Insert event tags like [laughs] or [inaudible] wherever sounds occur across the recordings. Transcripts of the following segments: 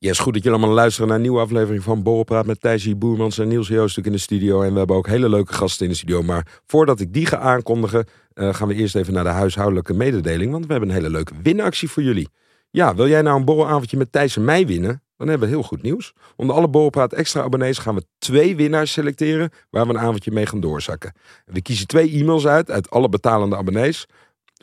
Yes, goed dat jullie allemaal luisteren naar een nieuwe aflevering van Borrelpraat met Thijsie Boermans en Niels Joostuk in de studio. En we hebben ook hele leuke gasten in de studio. Maar voordat ik die ga aankondigen, eh, gaan we eerst even naar de huishoudelijke mededeling. Want we hebben een hele leuke winactie voor jullie. Ja, wil jij nou een borrelavondje met Thijs en mij winnen? Dan hebben we heel goed nieuws. Onder alle Borrelpraat extra abonnees gaan we twee winnaars selecteren waar we een avondje mee gaan doorzakken. We kiezen twee e-mails uit, uit alle betalende abonnees.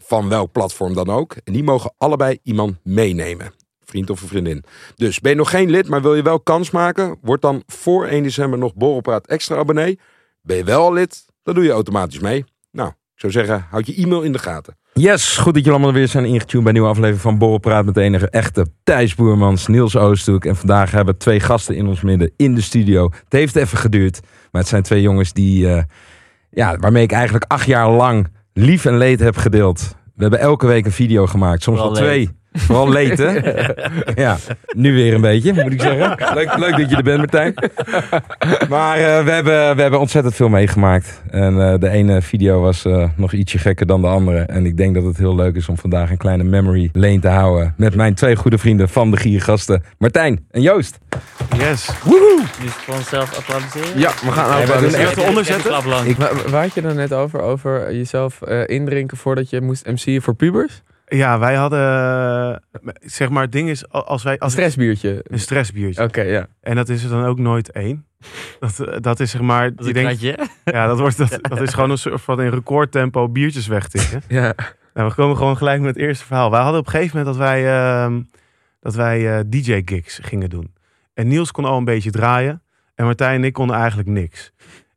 Van welk platform dan ook. En die mogen allebei iemand meenemen vriend of een vriendin. Dus ben je nog geen lid, maar wil je wel kans maken? Word dan voor 1 december nog Borrelpraat extra abonnee. Ben je wel al lid? Dan doe je automatisch mee. Nou, ik zou zeggen, houd je e-mail in de gaten. Yes, goed dat jullie allemaal weer zijn ingetuned bij een nieuwe aflevering van Borrelpraat met de enige echte Thijs Boermans, Niels Oosthoek. En vandaag hebben we twee gasten in ons midden in de studio. Het heeft even geduurd, maar het zijn twee jongens die, uh, ja, waarmee ik eigenlijk acht jaar lang lief en leed heb gedeeld. We hebben elke week een video gemaakt, soms wel twee. Vooral leed, hè? [laughs] ja, nu weer een beetje, moet ik zeggen. Leuk, leuk dat je er bent, Martijn. Maar uh, we, hebben, we hebben ontzettend veel meegemaakt. En uh, de ene video was uh, nog ietsje gekker dan de andere. En ik denk dat het heel leuk is om vandaag een kleine memory lane te houden. Met mijn twee goede vrienden van de Giergasten, Martijn en Joost. Yes. Woehoe! Dus voor onszelf applaudisseren? Ja, we gaan doen echt onderzetten. Ik, waar, waar had je dan net over? Over jezelf uh, indrinken voordat je moest MC'en voor pubers? Ja, wij hadden, zeg maar, het ding is, als wij... Als een stressbiertje? Een stressbiertje. Oké, okay, ja. En dat is er dan ook nooit één. Dat, dat is zeg maar... Dat een denkt, Ja, dat, wordt, dat, [laughs] dat is gewoon een soort van in recordtempo biertjes wegtikken. ja. Nou, we komen gewoon gelijk met het eerste verhaal. Wij hadden op een gegeven moment dat wij, uh, dat wij uh, DJ-gigs gingen doen. En Niels kon al een beetje draaien. En Martijn en ik konden eigenlijk niks.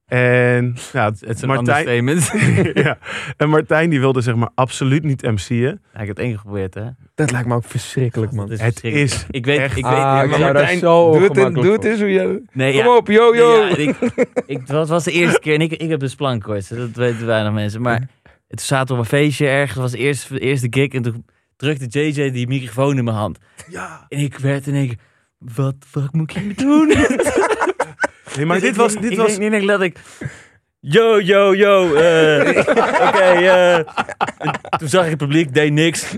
En ja, het is een Martijn, [laughs] ja, en Martijn die wilde zeg maar absoluut niet MC'en. Ja, ik heb het één keer geprobeerd hè. Dat lijkt me ook verschrikkelijk man. Is het is ik weet, echt, ik weet, ah, ik Martijn, zo doe het, in, doe het eens hoe je... Nee, Kom ja, op, yo yo. Nee, ja, ik, ik, dat was de eerste keer en ik, ik heb dus plankkoorts, dat weten weinig mensen. Maar het zaten op een feestje ergens, het was de eerste, de eerste gig en toen drukte JJ die microfoon in mijn hand. Ja. En ik werd en ik, wat fuck moet ik hier doen? [laughs] nee, maar dit was, dit ik was... Denk, ik denk dat ik Yo, yo, yo. Uh, [laughs] Oké, okay, uh, toen zag ik het publiek, deed niks.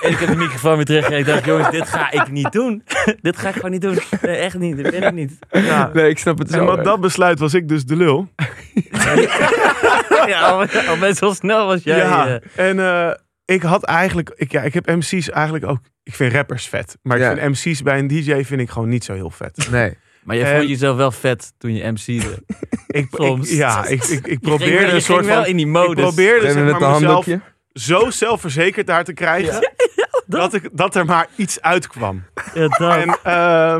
en ik heb de microfoon weer terug. En ik dacht, jongens, dit ga ik niet doen. [laughs] dit ga ik gewoon niet doen. Nee, echt niet, dat ben ik niet. Ja. Nee, ik snap het zo. En met dat besluit was ik dus de lul. [laughs] ja, al, al best wel snel was jij. Ja, uh, en uh, ik had eigenlijk... Ik, ja, ik heb MC's eigenlijk ook... Ik vind rappers vet. Maar ik Ja. vind MC's bij een DJ vind ik gewoon niet zo heel vet. Nee. Maar je En- vond jezelf wel vet toen je MC'de. [laughs] Ik, Soms. ik- ja, ik, ik, ik Je ging probeerde een soort van... in die Ik modus. probeerde zeg maar mezelf handdoekje. zo zelfverzekerd daar te krijgen... [laughs] dat, ik, dat er maar iets uitkwam. Ja, dat. En uh,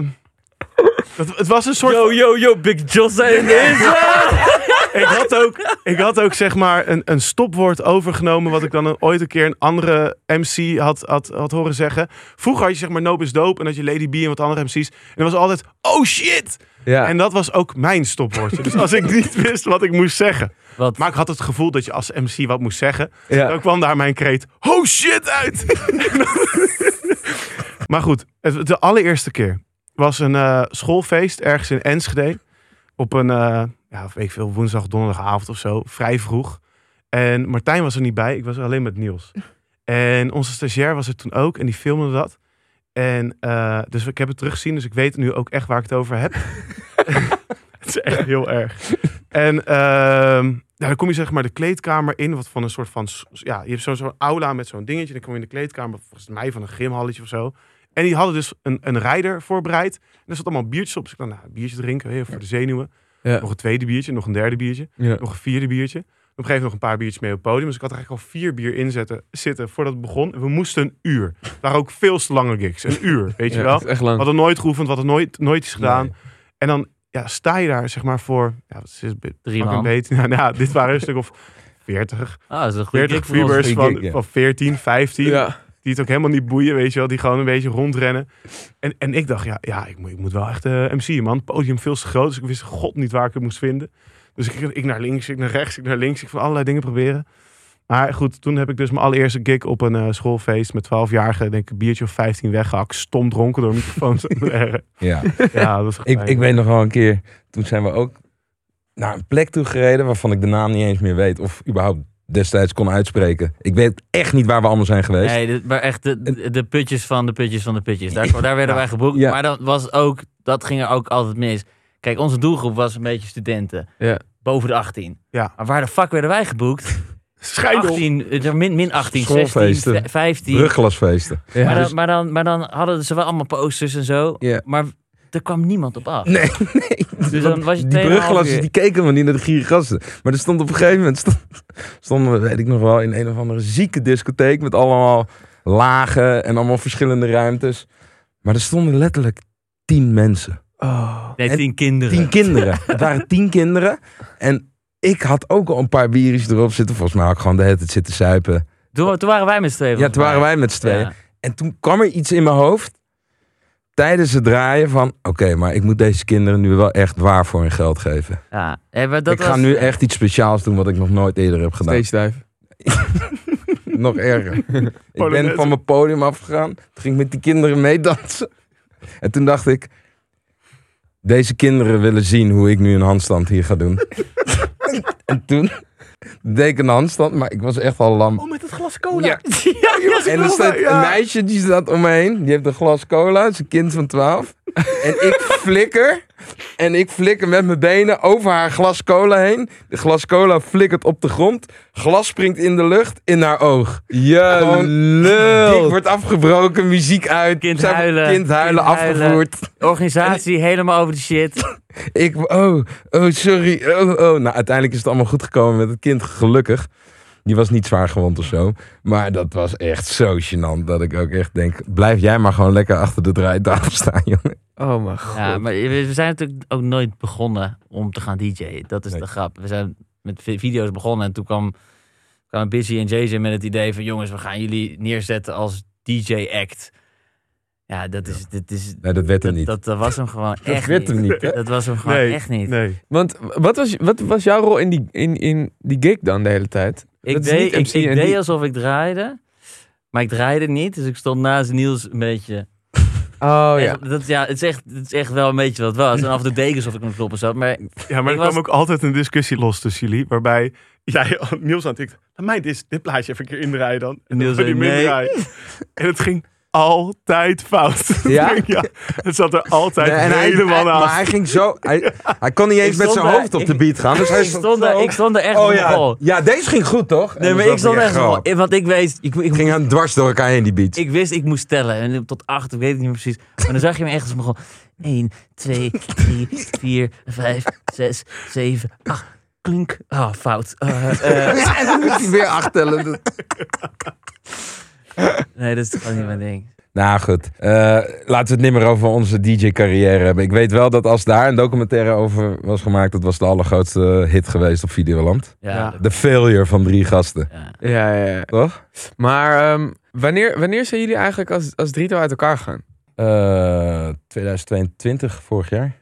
het, het was een soort Yo, yo, yo, Big Joss in deze. Ik had ook, ik had ook zeg maar een, een stopwoord overgenomen. Wat ik dan een- ooit een keer een andere MC had, had, had horen zeggen. Vroeger had je zeg maar Nope is Dope. En dat je Lady B en wat andere MC's. En dat was altijd, oh shit! Ja. En dat was ook mijn stopwoordje. Dus als ik niet wist wat ik moest zeggen. Wat? Maar ik had het gevoel dat je als MC wat moest zeggen. ja. Dan kwam daar mijn kreet, oh shit uit! [laughs] maar goed, het, de allereerste keer was een eh, schoolfeest ergens in Enschede. Op een, eh, ja, weet ik veel, woensdag, donderdagavond of zo. Vrij vroeg. En Martijn was er niet bij. Ik was alleen met Niels. [laughs] En onze stagiair was er toen ook. En die filmde dat. En eh, dus ik heb het teruggezien. Dus ik weet nu ook echt waar ik het over heb. [laughs] het is echt heel erg. En nou, dan kom je zeg maar de kleedkamer in. Wat van een soort van... Ja, je hebt zo'n zo'n aula met zo'n dingetje. Dan kom je in de kleedkamer, volgens mij van een gymhalletje of zo. En die hadden dus een, een rijder voorbereid. En er zat allemaal biertjes op. Dus ik dacht, nou, een biertje drinken, hè, voor de zenuwen. Ja. Nog een tweede biertje, nog een derde biertje. Ja. Nog een vierde biertje. Op een gegeven moment nog een paar biertjes mee op het podium. Dus ik had er eigenlijk al vier bier in zetten, zitten voordat het begon. We moesten een uur. Het waren ook veel te lange gigs. Een uur, weet je Ja, wel. dat is echt lang. We hadden nooit geoefend, we hadden nooit, nooit iets gedaan. Nee. En dan ja, sta je daar zeg maar voor... Ja, wat is het? Drie man. beetje. [laughs] Nou, nou, dit waren een stuk of 40. Ah, dat is een goede 40 gig voor ons. viewers Goeie van, gig, ja. van 14, 15. Ja. Die het ook helemaal niet boeien, weet je wel. Die gewoon een beetje rondrennen. En, en ik dacht, ja, ja ik, moet, ik moet wel echt eh MC'en, man. Het podium veel te groot, dus ik wist god niet waar ik het moest vinden. Dus ik, ik naar links, ik naar rechts, ik naar links. Ik van allerlei dingen proberen. Maar goed, toen heb ik dus mijn allereerste gig op een eh, schoolfeest met 12-jarigen. Denk ik een biertje of 15 weggehakt. Stom dronken door microfoons. [laughs] Ja. ja, dat Ik, ik weet nog wel een keer, toen zijn we ook naar een plek toe gereden waarvan ik de naam niet eens meer weet of überhaupt destijds kon uitspreken. Ik weet echt niet waar we allemaal zijn geweest. Nee, dit- maar echt de, de, putjes van de putjes van de putjes. Daar, daar werden wij geboekt. Ja. Maar dat was ook, dat ging er ook altijd mis. Kijk, onze doelgroep was een beetje studenten. Ja. Boven de 18. Ja. Maar waar de fuck werden wij geboekt? [laughs] Schijndel. 18, eh, min, min 18, 16, Schoolfeesten. 15. Brugglasfeesten. Ja, maar, dus- dan, maar, dan, maar dan hadden ze wel allemaal posters en zo. Ja. Maar er kwam niemand op af. Nee, [laughs] nee. Dus dan was je die 2,5 brugglassen uur. die keken me niet naar de giergassen. Maar er stond op een gegeven moment, stond, stonden we, weet ik nog wel, in een of andere zieke discotheek met allemaal lagen en allemaal verschillende ruimtes. Maar er stonden letterlijk tien mensen. oh. Nee, En tien kinderen. Tien kinderen. Het waren tien kinderen. En ik had ook al een paar biertjes erop zitten. Volgens mij had ik gewoon de hele tijd zitten suipen. Toen, toen waren wij met z'n tweeën. Ja, toen waren wij met z'n tweeën. Ja. En toen kwam er iets in mijn hoofd. Tijdens het draaien van... Oké, maar ik moet deze kinderen nu wel echt waar voor hun geld geven. Ja. Ja, maar dat ik ga nu echt iets speciaals doen wat ik nog nooit eerder heb gedaan. Stage [laughs] dive. nog erger. [laughs] ik ben van mijn podium afgegaan. Toen ging ik met die kinderen meedansen. En toen dacht ik... Deze kinderen willen zien hoe ik nu een handstand hier ga doen. [laughs] en toen een handstand, maar ik was echt al lam. Oh, met het glas cola. Ja. [laughs] ja, En er staat een meisje die staat om me heen. Die heeft een glas cola. Het is een kind van 12. En ik flikker. En ik flikker met mijn benen over haar glas cola heen. De glas cola flikkert op de grond. Glas springt in de lucht in haar oog. Gewoon Dik wordt afgebroken, muziek uit. Kind Zij- huilen, Kind huilen, kind huilen. afgevoerd. Organisatie helemaal over de shit. Ik, oh, oh, sorry. Oh, oh. Nou, uiteindelijk is het allemaal goed gekomen met het kind, gelukkig. Die was niet zwaar gewond of zo. Maar dat was echt zo gênant dat ik ook echt denk... Blijf jij maar gewoon lekker achter de draaitafel staan, jongen. Oh mijn god. Ja, maar we zijn natuurlijk ook nooit begonnen om te gaan DJ'en. Dat is Nee. de grap. We zijn met vi- video's begonnen en toen kwam, kwamen Busy en JJ met het idee van... jongens, we gaan jullie neerzetten als DJ-act. Ja, dat is... Dat, is Nee, dat werd hem dat, niet. dat, dat was hem gewoon Dat echt werd niet. hem niet, hè? Dat was hem gewoon Nee, echt niet. Nee. Want wat was, wat was jouw rol in die, in, in die gig dan de hele tijd? Ik, deed, ik, deed alsof ik draaide, maar ik draaide niet. Dus ik stond naast Niels een beetje... [laughs] Oh ja. Echt, dat, ja, het, is echt, het is echt wel een beetje wat het was. En af en toe deed ik alsof ik op de knoppen zat. Maar Ja, maar er was- kwam ook altijd een discussie los tussen jullie. Waarbij jij [laughs] Niels aan tikt. Laat mij dit, dit plaatje even een keer indraaien dan. En Niels dan zei, nee. En het ging altijd fout. [laughs] Ja? [laughs] ja. Het zat er altijd Nee, en hij, helemaal hij- naast. maar hij ging zo... Hij, [laughs] hij kon niet eens met stond zijn daar- hoofd op ik- de beat gaan. Dus hij ik stond, daar, ik stond er echt Oh op ja. vol. ja, deze ging goed, toch? Nee, En maar dan ik stond echt gewoon- vol. Want ik weet, ik, ik, ging aan dwars door elkaar heen, die beat. ik wist, ik moest tellen. En tot acht, ik weet het niet meer precies. Maar dan zag je me echt als begon. 1, 2, 3, 4, 5, 6, 7, 8. Klink. Ah, fout. Eh, eh, en dan moest hij weer achtellen. [laughs] nee, dat is gewoon niet mijn ding. Nou goed, Eh, laten we het niet meer over onze DJ-carrière hebben. Ik weet wel dat als daar een documentaire over was gemaakt, dat was de allergrootste hit geweest op Videoland. Ja, De failure van drie gasten, ja. Ja, ja, ja. toch? Maar ehm, wanneer, wanneer zijn jullie eigenlijk als, als drietal uit elkaar gegaan? Eh 2022, vorig jaar.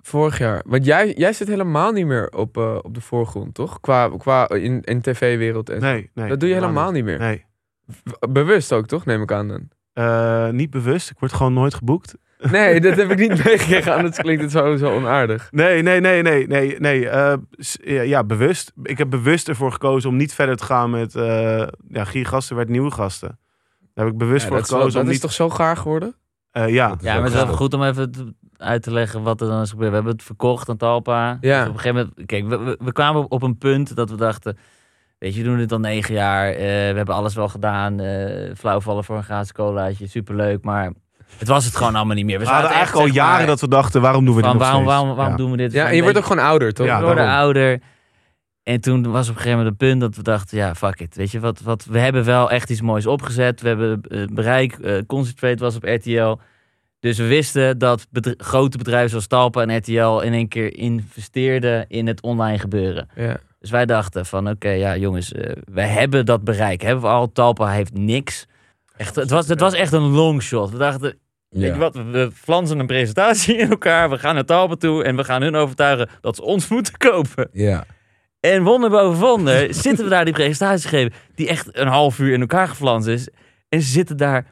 Vorig jaar. Want jij, jij zit helemaal niet meer op, eh, op de voorgrond, toch? Qua, qua in, in tv-wereld. En... Nee, nee. dat doe je helemaal niet meer. Nee. Bewust ook, toch? Neem ik aan dan. Eh, niet bewust. Ik word gewoon nooit geboekt. Nee, dat heb ik niet [laughs] meegekregen. Anders klinkt het zo, zo onaardig. Nee, nee, nee, nee, nee, nee. eh, s- ja, ja, bewust. Ik heb bewust ervoor gekozen om niet verder te gaan met eh ja, giergasten werd nieuwe gasten. Daar heb ik bewust Ja, voor dat is, wel- gekozen dat om is niet... toch zo gaar geworden? eh, ja, Ja, maar het is wel goed om even te- uit te leggen wat er dan is gebeurd. We hebben het verkocht aan Talpa. Ja. Dus op een gegeven moment, kijk, we, we, we kwamen op een punt dat we dachten, weet je, we doen dit al negen jaar. eh, we hebben alles wel gedaan. eh flauwvallen voor een gratis colaatje, superleuk. Maar het was het gewoon allemaal niet meer. We we hadden zaten eigenlijk al jaren maar, dat we dachten, waarom doen we dit nog waarom, steeds? waarom, waarom Ja. doen we dit? Ja, en je wordt ook gewoon ouder, toch? Ja, we worden daarom. ouder. En toen was op een gegeven moment een punt dat we dachten, ja, fuck it. Weet je, wat, wat, we hebben wel echt iets moois opgezet. We hebben eh, bereik, eh Concentrate was op RTL. Dus we wisten dat bedr- grote bedrijven zoals Talpa en RTL in één keer investeerden in het online gebeuren. Ja. Dus wij dachten van, oké, ja jongens, eh, wij hebben dat bereik. Hebben we al, Talpa heeft niks. Echt, het, was, het was echt een longshot. We dachten, weet je wat, we- we flansen een presentatie in elkaar. We gaan naar Talbot toe en we gaan hun overtuigen dat ze ons moeten kopen. Ja. En wonder boven wonder [laughs] zitten we daar die presentatie geven. Die echt een half uur in elkaar geflanst is. En ze zitten daar.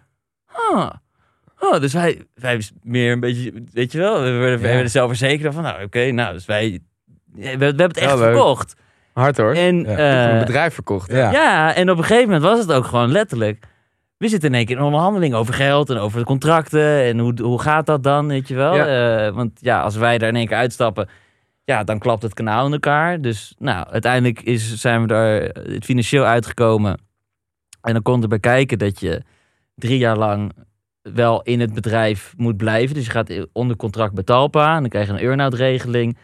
Ah. Oh, dus wij, wij meer een beetje, weet je wel, we werden, we Ja. werden zelfverzekerd van, nou oké, nou, dus wij, we, we hebben het echt Ja, leuk. verkocht. Hard hoor. En, Ja. eh, een bedrijf verkocht. Ja. ja, en op een gegeven moment was het ook gewoon letterlijk. We zitten in één keer in onderhandeling over geld en over de contracten. En hoe, hoe gaat dat dan, weet je wel? Eh, want ja, als wij daar in één keer uitstappen, ja, dan klapt het kanaal in elkaar. Dus nou, uiteindelijk is, zijn we daar eh, financieel uitgekomen. En dan komt erbij kijken dat je drie jaar lang wel in het bedrijf moet blijven. Dus je gaat onder contract bij Talpa. En dan krijg je een earn-out regeling.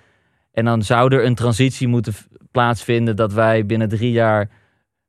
En dan zou er een transitie moeten plaatsvinden dat wij binnen drie jaar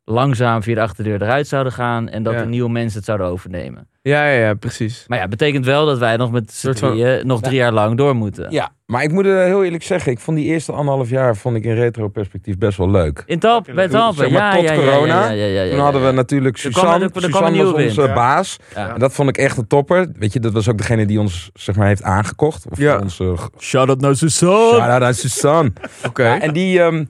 langzaam via de achterdeur eruit zouden gaan. En dat Ja. de nieuwe mensen het zouden overnemen. Ja, ja, ja, precies. Maar ja, betekent wel dat wij nog met z'n Soort van- nog drie jaar lang door moeten. ja, maar ik moet eh, heel eerlijk zeggen, ik vond die eerste anderhalf jaar vond ik in retro-perspectief best wel leuk. In Talp, bij Talpa, zeg maar, ja, tot ja, ja, corona. Ja, ja, ja, ja, Toen hadden we natuurlijk Er kwam Suzanne. er- er Suzanne was onze baas. Ja. En dat vond ik echt een topper. Weet je, dat was ook degene die ons zeg maar heeft aangekocht. Of Ja. onze Shout-out naar Suzanne. Shout-out aan Suzanne. [laughs] Oké. Ja, en die, ehm,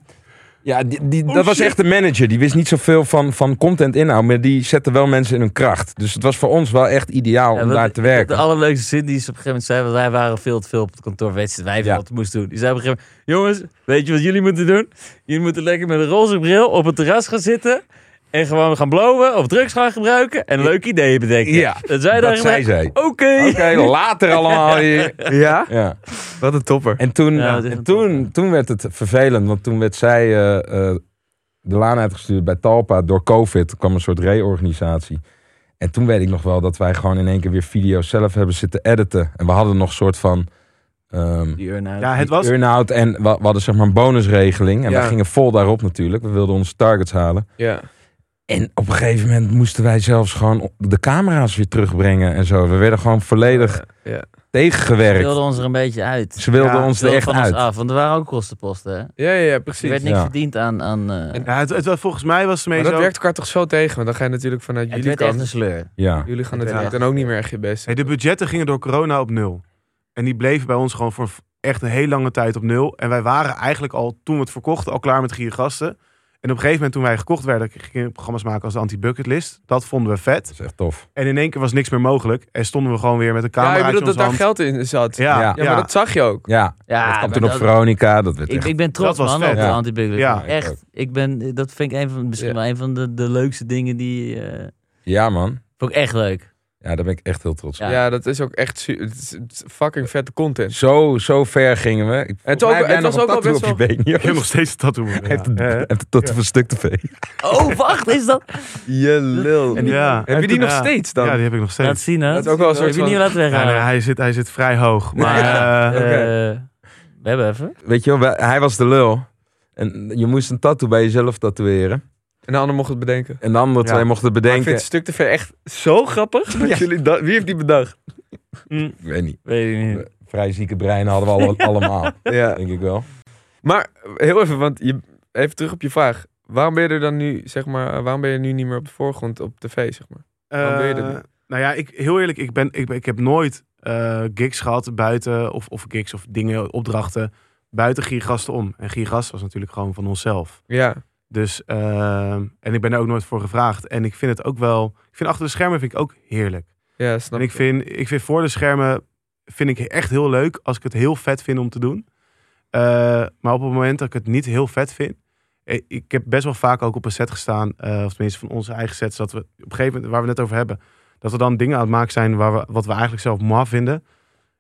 ja, die, die, dat was echt de manager. Die wist niet zoveel van, van content inhoud, maar die zette wel mensen in hun kracht. Dus het was voor ons wel echt ideaal Ja, om daar te werken. De allerleukste zin die ze op een gegeven moment zei, want wij waren veel te veel op het kantoor, weet je wat wij Ja. wat moesten doen. Die zei op een gegeven moment, jongens, weet je wat jullie moeten doen? Jullie moeten lekker met een roze bril op het terras gaan zitten en gewoon gaan blowen of drugs gaan gebruiken en leuke ideeën bedenken. Ja, dat zei dat daar zei zij. Oké. Later allemaal [laughs] hier. Ja? Ja. Wat een topper. En, toen, Ja, dat is en een toen, toen werd het vervelend, want toen werd zij eh, eh, de laan uitgestuurd bij Talpa door COVID. Er kwam een soort reorganisatie. En toen weet ik nog wel dat wij gewoon in één keer weer video's zelf hebben zitten editen. En we hadden nog een soort van... ehm Die uit. Ja, het was... Earn-out en we, we hadden zeg maar een bonusregeling. En Ja. we gingen vol daarop natuurlijk. We wilden onze targets halen. Ja. En op een gegeven moment moesten wij zelfs gewoon de camera's weer terugbrengen en zo. We werden gewoon volledig Ja. Ze tegengewerkt. wilden ons er een beetje uit. Ze wilden Ja, ons Ze er echt van ons uit. af, want er waren ook kostenposten. Hè? Ja, ja, ja, Er precies. werd niks Ja. verdiend aan... aan eh, Ja, het, het, volgens mij was het Maar mee dat zo... werkt elkaar toch zo tegen, want dan ga je natuurlijk vanuit het jullie werd echt een kant... sleur. Ja. Jullie gaan Het natuurlijk werd dan ook niet meer echt je best. Hey, de budgetten gingen door corona op nul. En die bleven bij ons gewoon voor echt een hele lange tijd op nul. En wij waren eigenlijk al, toen we het verkochten, al klaar met gasten. En op een gegeven moment toen wij gekocht werden, gingen we programma's maken als de anti-bucketlist. Dat vonden we vet. Dat is echt tof. En in één keer was niks meer mogelijk. En stonden we gewoon weer met een Ja, camera ik bedoel dat daar hand. geld in zat. Ja, Ja. Ja, maar dat zag je ook. Ja, Ja, dat kwam toen op Veronica. Dat werd Ik, echt... ik ben trots Dat was man vet. op de Ja. anti Ja. Echt. Ik ben, dat vind ik een van, misschien Ja. wel een van de, de leukste dingen die... eh Ja man. vond ik echt leuk. Ja, daar ben ik echt heel trots op. Ja. Ja, dat is ook echt su- het is, het is fucking vette content. Zo, zo ver gingen we. Ik, Het ook- heb het was ook wel best op je been. Ik heb nog steeds een tattoo. Heeft een, Ja. heeft een tattoo van stuk tv. Oh, wacht, is dat? Je lul. En die- ja. Heb je die nog Ja. steeds dan? Ja, die heb ik nog steeds. Laat zien, hè? Dat is ook wel een Heb soort je niet van- laten Ja, weghalen? hij, zit, hij zit vrij hoog. [laughs] Maar Ja, eh, eh, we hebben even. Weet je wel, wij- hij was de lul. En je moest een tattoo bij jezelf tatoeëren. En de ander mocht het bedenken. En de andere Ja. twee mochten het Maar ik vind het stuk tv echt zo grappig. dat jullie dat, wie heeft die bedacht? Ik weet niet. Weet ik niet. Vrij zieke breinen hadden we alle- [laughs] allemaal. Ja. Denk ik wel. Maar heel even, want je, even terug op je vraag. Waarom ben je er dan nu, zeg maar, waarom ben je nu niet meer op de voorgrond op tv, zeg maar? Waarom doe je dat Eh, niet? Nou ja, ik, heel eerlijk, ik, ben, ik, ben- ik heb nooit eh, gigs gehad buiten, of, of gigs of dingen, opdrachten, buiten Giergasten om. En Giergast was natuurlijk gewoon van onszelf. Ja. Dus, eh, en ik ben er ook nooit voor gevraagd. En ik vind het ook wel, ik vind achter de schermen vind ik ook heerlijk. Ja, snap En ik vind, ik vind voor de schermen, vind ik echt heel leuk als ik het heel vet vind om te doen. Eh, maar op het moment dat ik het niet heel vet vind, eh, ik heb best wel vaak ook op een set gestaan, eh, of tenminste van onze eigen sets, dat we op een gegeven moment, waar we het net over hebben, dat we dan dingen aan het maken zijn waar we, wat we eigenlijk zelf mooi vinden.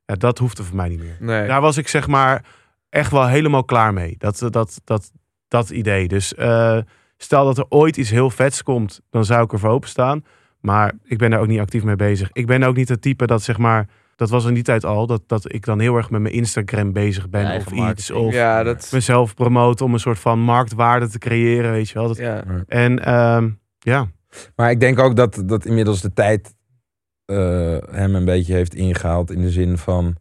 Ja, dat hoeft er voor mij niet meer. Nee. Daar was ik zeg maar echt wel helemaal klaar mee. Dat, dat, dat, dat idee. Dus eh, stel dat er ooit iets heel vets komt, dan zou ik er voor openstaan. Maar ik ben daar ook niet actief mee bezig. Ik ben ook niet het type dat zeg maar, dat was in die tijd al, dat, dat ik dan heel erg met mijn Instagram bezig ben of iets. Of ja, dat mezelf promoten om een soort van marktwaarde te creëren, weet je wel. Dat, ja. En ehm, ja, Maar ik denk ook dat, dat inmiddels de tijd eh, hem een beetje heeft ingehaald. In de zin van.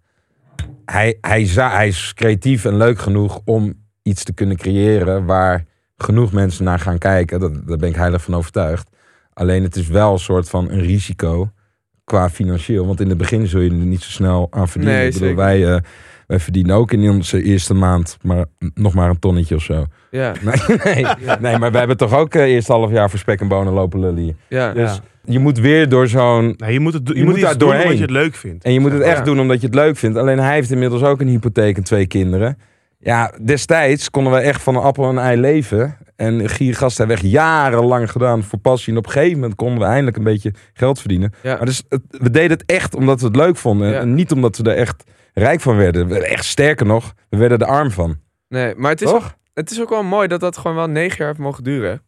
Hij, hij, hij is creatief en leuk genoeg om iets te kunnen creëren waar genoeg mensen naar gaan kijken. Dat, daar ben ik heilig van overtuigd. Alleen het is wel een soort van een risico qua financieel. Want in het begin zul je er niet zo snel aan verdienen. Nee, ik bedoel, wij, eh, wij verdienen ook in onze eerste maand maar nog maar een tonnetje of zo. Ja, [laughs] Nee, nee, nee maar wij hebben toch ook eh, eerst half jaar voor spek en bonen lopen lullen hier. ja. Dus je moet weer door zo'n... Nee, je moet, het, do- je Je moet, moet iets daar doen doorheen. omdat je het leuk vindt. En je moet het echt Ja. doen omdat je het leuk vindt. Alleen hij heeft inmiddels ook een hypotheek en twee kinderen. Ja, destijds konden we echt van een appel en een ei leven. En Giergast hebben we echt jarenlang gedaan voor passie. En op een gegeven moment konden we eindelijk een beetje geld verdienen. Ja. Maar dus, het- we deden het echt omdat we het leuk vonden. Ja. En niet omdat we er echt rijk van werden. We- Echt sterker nog, we werden er arm van. Nee, maar het is, Toch? het is ook wel mooi dat dat gewoon wel negen jaar heeft mogen duren.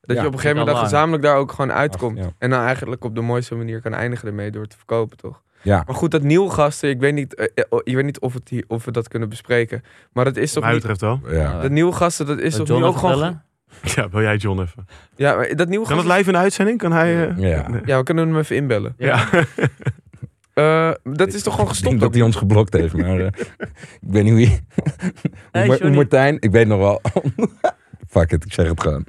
Dat Ja, je op een gegeven moment gezamenlijk daar ook gewoon uitkomt. Ach. En dan eigenlijk op de mooiste manier kan eindigen ermee door te verkopen, toch? Ja. Maar goed, dat nieuwe gasten, ik weet niet, eh, eh, oh, ik weet niet of, het hier, of we dat kunnen bespreken. Maar dat is toch mij betreft wel. Ja. Dat nieuwe gasten, dat is Zal toch nu ook gewoon... bellen? [laughs] Ja, wil jij John even? Ja, maar dat nieuwe Kan het gasten... live in de uitzending? Kan hij... eh, Ja. Ja, we kunnen hem even inbellen. Ja. [laughs] Eh, dat is toch gewoon Ik gestopt? denk dat hij ons geblokt heeft. Maar eh, [laughs] ik weet niet hoe je... Hey. Martijn, ik weet nog wel. Fuck it, ik zeg het gewoon.